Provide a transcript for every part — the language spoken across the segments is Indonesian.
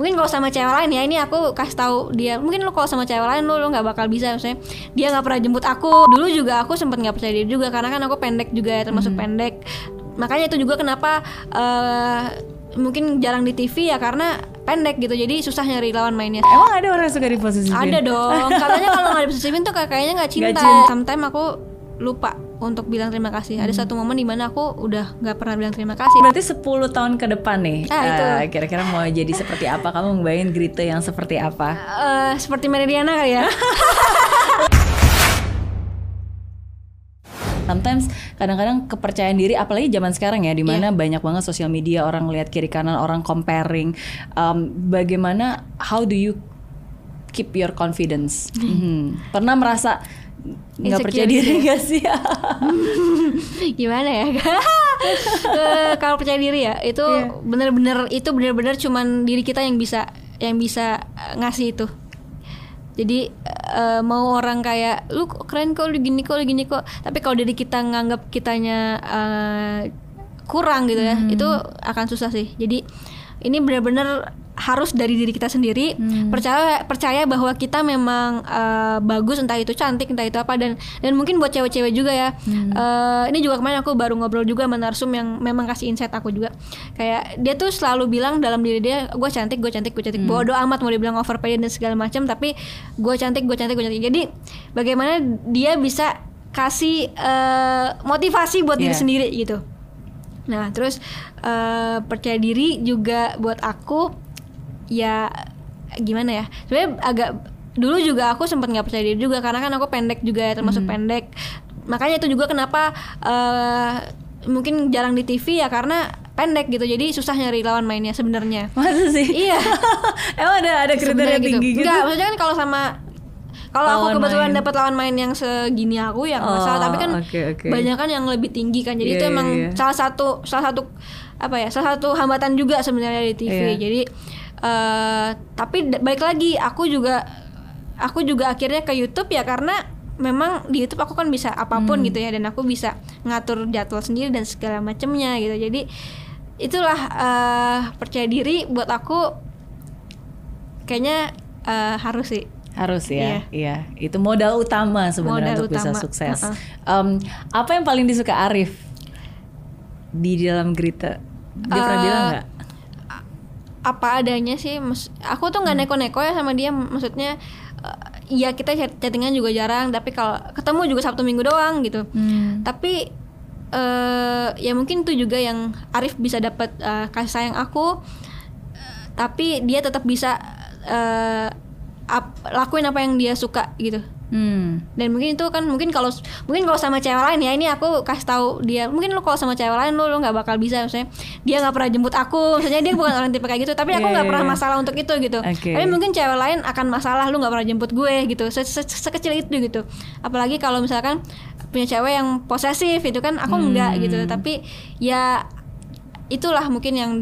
mungkin kalau sama cewek lain ya ini aku kasih tahu dia. Mungkin lu kalau sama cewek lain lu lu nggak bakal bisa misalnya dia nggak pernah jemput aku. Dulu juga aku sempet nggak percaya diri juga karena kan aku pendek juga ya termasuk pendek. Makanya itu juga kenapa eh, mungkin jarang di TV ya karena pendek gitu. Jadi susah nyari lawan mainnya. Emang ada orang yang suka diposesifin? ada dong. Katanya kalau nggak diposesifin tuh kayak- kayaknya nggak cinta. cinta. sometimes aku lupa untuk bilang terima kasih ada satu momen di mana aku udah nggak pernah bilang terima kasih Berarti 10 tahun ke depan nih. Ah, itu. eh, kira-kira mau jadi seperti apa? Kamu ngebayangin Grita yang seperti apa? Eh, seperti Meridiana kali ya Sometimes kadang-kadang kepercayaan diri apalagi zaman sekarang ya di mana banyak banget sosial media orang lihat kiri kanan orang comparing Um, bagaimana how do you keep your confidence Mhm. pernah merasa nggak percaya diri gak sih? Gimana ya? Eh, kalau percaya diri ya itu Iya. bener-bener itu bener-bener cuman diri kita yang bisa yang bisa eh, ngasih itu. Jadi eh, mau orang kayak lu keren kok lu gini kok lu gini kok. Tapi kalau diri kita nganggap kitanya eh, kurang gitu ya itu akan susah sih. Jadi ini benar-benar harus dari diri kita sendiri. Percaya percaya bahwa kita memang eh, bagus entah itu cantik entah itu apa dan dan mungkin buat cewek-cewek juga ya. Eh, ini juga kemarin aku baru ngobrol juga sama narsum yang memang kasih insight aku juga. Kayak dia tuh selalu bilang dalam diri dia gue cantik gue cantik gue cantik. Bodoh amat mau dibilang overpaid dan segala macam tapi gue cantik gue cantik gue cantik. Jadi bagaimana dia bisa kasih eh, motivasi buat diri Iya. sendiri gitu Nah, terus eh, percaya diri juga buat aku ya gimana ya? Sebenarnya agak dulu juga aku sempat nggak percaya diri juga karena kan aku pendek juga ya termasuk pendek. Makanya itu juga kenapa eh, mungkin jarang di TV ya karena pendek gitu. Jadi susah nyari lawan mainnya sebenarnya. masa sih Iya. emang ada ada kriteria tinggi gitu Enggak, maksudnya kan kalau sama kalau aku kebetulan dapat lawan main yang segini aku ya Oh, masalah tapi kan oke, oke. banyak kan yang lebih tinggi kan jadi Iya, itu iya, emang iya. salah satu salah satu apa ya salah satu hambatan juga sebenarnya di TV Iya. jadi eh tapi balik lagi aku juga aku juga akhirnya ke YouTube ya karena memang di YouTube aku kan bisa apa pun Hmm. gitu ya dan aku bisa ngatur jadwal sendiri dan segala macamnya gitu jadi itulah eh, percaya diri buat aku kayaknya eh, harus sih harus ya iya. itu modal utama sebenarnya Modal untuk bisa utama. sukses. Uh-uh. Em, apa yang paling disuka Arif? Di dalam Grita dia pernah Eh, bilang nggak? apa adanya sih aku tuh nggak neko-neko ya sama dia maksudnya eh, Iya kita chat- chattingan juga jarang tapi kalau ketemu juga sabtu minggu doang gitu. Hmm. tapi eh ya mungkin itu juga yang Arif bisa dapat eh, kasih sayang aku. Eh, tapi dia tetap bisa eh, ap- lakuin apa yang dia suka gitu Hmm. dan mungkin itu kan mungkin kalau mungkin kalau sama cewek lain ya ini aku kasih tahu dia mungkin lu kalau sama cewek lain lu lu nggak bakal bisa misalnya dia nggak pernah jemput aku misalnya dia bukan orang tipe kayak gitu tapi aku Iya, nggak iya, pernah iya. masalah untuk itu gitu Oke. tapi mungkin cewek lain akan masalah lu nggak pernah jemput gue gitu Se- se- sekecil itu gitu apalagi kalau misalkan punya cewek yang posesif itu kan aku enggak Hmm. gitu tapi ya itulah mungkin yang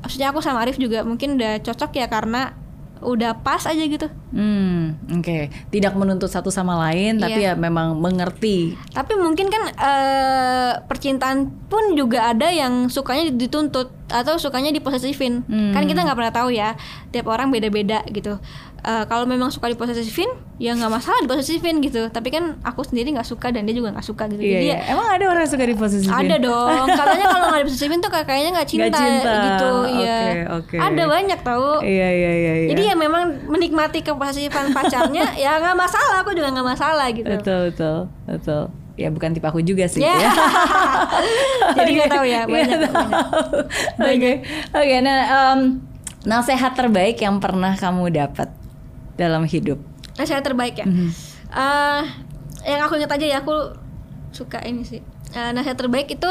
maksudnya aku sama Arif juga mungkin udah cocok ya karena udah pas aja gitu Hmm, oke. Tidak menuntut satu sama lain, tapi Iya. ya memang mengerti. Tapi mungkin kan eh, percintaan pun juga ada yang sukanya dituntut atau sukanya diposesifin. Hmm. Kan kita nggak pernah tahu ya. Tiap orang beda-beda gitu. Eh, kalau memang suka diposesifin, ya nggak masalah diposesifin gitu. Tapi kan aku sendiri nggak suka dan dia juga nggak suka gitu. Iya, Jadi iya. ya Emang ada orang suka diposesifin? ada dong. Katanya kalau nggak diposesifin tuh kayak- kayaknya nggak cinta, Nggak cinta. gitu. Iya. Oke, oke. Ada banyak tahu. Iya, iya, iya. iya. Jadi ya memang menikmati keposesifan pacarnya ya nggak masalah. Aku juga nggak masalah gitu. betul, betul, betul. Ya bukan tipe aku juga sih. Ya. ya. Jadi nggak tahu ya Nggak banyak. Oke, oke. Nah, em, nasihat terbaik yang pernah kamu dapat dalam hidup. nasihat terbaik ya Mhm. Eh, yang aku ingat aja ya aku suka ini sih Eh, nasihat terbaik itu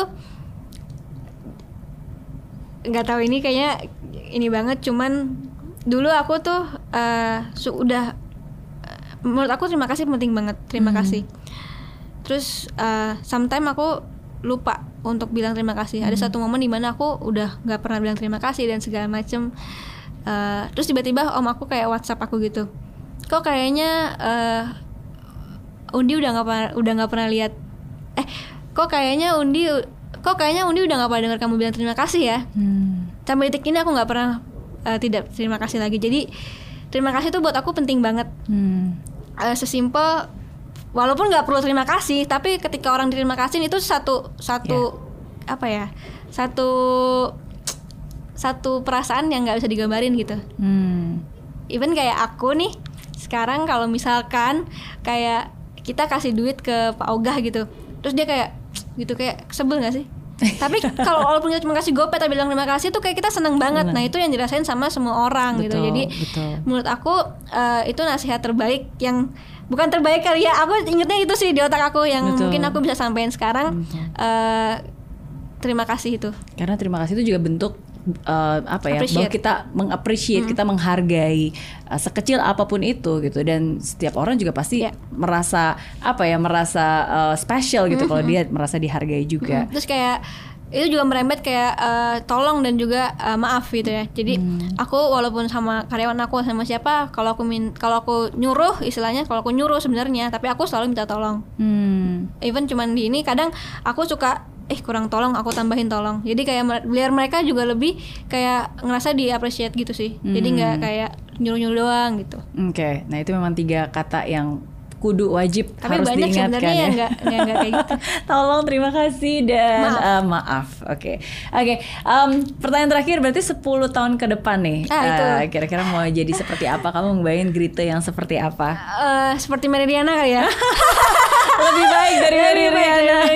nggak tahu ini kayaknya ini banget cuman dulu aku tuh eh sudah menurut aku terima kasih penting banget terima Hmm. kasih terus eh sometimes aku lupa untuk bilang terima kasih. Ada satu momen di mana aku udah nggak pernah bilang terima kasih dan segala macem. Eh, terus tiba-tiba om aku kayak WhatsApp aku gitu. Kok kayaknya eh Undi udah nggak pernah udah nggak pernah lihat eh kok kayaknya Undi kok kayaknya Undi udah nggak pernah dengar kamu bilang terima kasih ya? Hmm. sampai detik ini aku nggak pernah eh, tidak terima kasih lagi. Jadi terima kasih tuh buat aku penting banget. Hmm. Eh, sesimpel walaupun nggak perlu terima kasih tapi ketika orang terima kasih itu satu satu apa ya satu satu perasaan yang nggak bisa digambarin gitu. Hmm. even kayak aku nih sekarang kalau misalkan kayak kita kasih duit ke Pak Ogah gitu terus dia kayak gitu kayak sebel gak sih tapi kalau walaupun kita cuma kasih gopay tapi bilang terima kasih tuh kayak kita seneng banget. Nah itu yang dirasain sama semua orang gitu. Betul, jadi betul. menurut aku eh, itu nasihat terbaik yang bukan terbaik kali ya aku ingetnya itu sih di otak aku yang Betul. mungkin aku bisa sampaikan sekarang. Eh, terima kasih itu. Karena terima kasih itu juga bentuk uh, apa ya Appreciate. bahwa kita mengappreciate, kita menghargai uh, sekecil apa pun itu gitu dan setiap orang juga pasti Iya. merasa apa ya merasa uh, special gitu kalau dia merasa dihargai juga. terus kayak itu juga merembet kayak eh, tolong dan juga eh, maaf gitu ya jadi aku walaupun sama karyawan aku sama siapa kalau aku min kalau aku nyuruh istilahnya kalau aku nyuruh sebenarnya tapi aku selalu minta tolong Hmm. even cuman di ini kadang aku suka eh kurang tolong aku tambahin tolong jadi kayak biar mereka juga lebih kayak ngerasa di appreciate gitu sih jadi nggak kayak nyuruh nyuruh doang gitu Oke, nah itu memang tiga kata yang kudu wajib tapi harus banyak diingatkan sebenarnya ya. yang nggak yang nggak kayak gitu Tolong terima kasih dan Maaf. uh, maaf. Oke. Oke, em, pertanyaan terakhir berarti 10 tahun ke depan nih. Ah, itu. Eh, kira-kira mau jadi seperti apa? Kamu ngebayangin Grita yang seperti apa? Eh, seperti Meridiana kali ya Lebih baik dari dari Riana.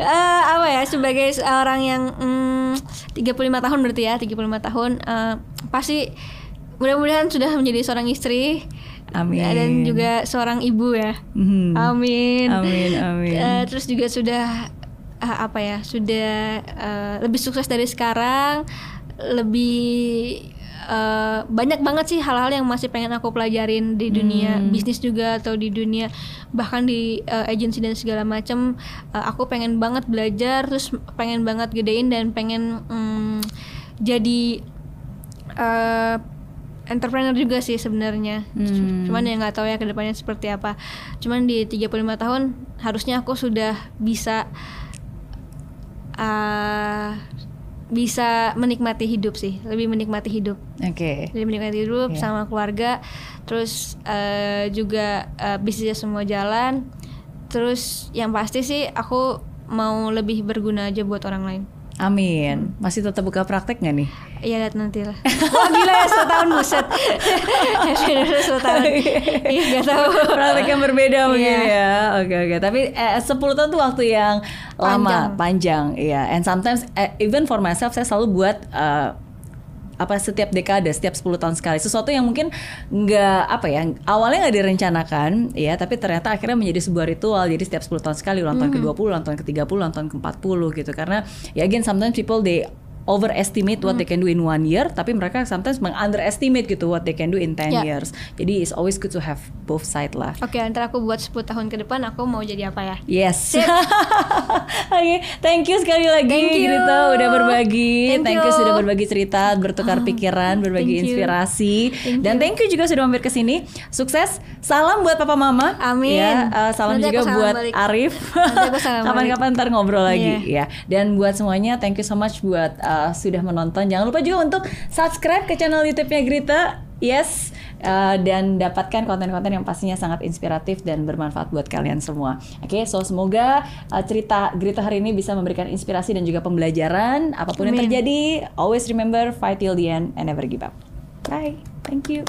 Eh, apa ya sebagai seorang yang mm, 35 tahun berarti ya 35 tahun eh, pasti mudah-mudahan sudah menjadi seorang istri Amin. dan juga seorang ibu ya Mhm. amin Amin, amin. Eh, terus juga sudah eh, apa ya sudah eh, lebih sukses dari sekarang lebih eh, banyak banget sih hal-hal yang masih pengen aku pelajarin di dunia Hmm. bisnis juga atau di dunia bahkan di eh, agensi dan segala macam Eh, aku pengen banget belajar terus pengen banget gedein dan pengen mm, jadi eh, entrepreneur juga sih sebenarnya Hmm. cuman ya nggak tahu ya ke depannya seperti apa cuman di 35 tahun harusnya aku sudah bisa uh, bisa menikmati hidup sih lebih menikmati hidup Oke. lebih menikmati hidup Iya. sama keluarga terus uh, juga uh, bisnisnya semua jalan terus yang pasti sih aku mau lebih berguna aja buat orang lain Amin. Masih tetap buka praktek nggak nih? Iya lihat nanti lah. Wah gila ya 10 tahun buset. Beda 10 tahun. Iya gak tahu. praktek yang berbeda mungkin Iya. ya. Oke oke. Tapi eh, 10 tahun tuh waktu yang lama, Panjang. panjang. Iya. And sometimes eh, even for myself saya selalu buat eh, apa setiap dekade, setiap 10 tahun sekali. Sesuatu yang mungkin nggak apa ya, awalnya nggak direncanakan ya, tapi ternyata akhirnya menjadi sebuah ritual. Jadi setiap 10 tahun sekali ulang tahun ke-20, ulang tahun ke-30, ulang tahun ke-40 gitu. Karena ya again sometimes people they overestimate what they can do in one year tapi mereka sometimes meng-underestimate gitu what they can do in 10 Ya. years jadi it's always good to have both side lah Oke, ntar aku buat 10 tahun ke depan aku mau jadi apa ya? Yes. Oke, thank you sekali lagi Thank you. Grita udah berbagi. Thank you you. sudah berbagi cerita, bertukar pikiran, berbagi thank inspirasi. Thank Dan thank you juga sudah mampir ke sini. Sukses. Salam buat papa mama. Amin. Ya, uh, salam Nanti juga salam buat balik. Arif. Kapan-kapan ntar ngobrol lagi Iya. ya. Dan buat semuanya thank you so much buat uh, sudah menonton. Jangan lupa juga untuk subscribe ke channel YouTube-nya Grita. Yes, uh, dan dapatkan konten-konten yang pastinya sangat inspiratif dan bermanfaat buat kalian semua. Oke, so semoga uh, cerita Grita hari ini bisa memberikan inspirasi dan juga pembelajaran. Apa pun yang Amin. terjadi, always remember fight till the end and never give up. Bye, thank you.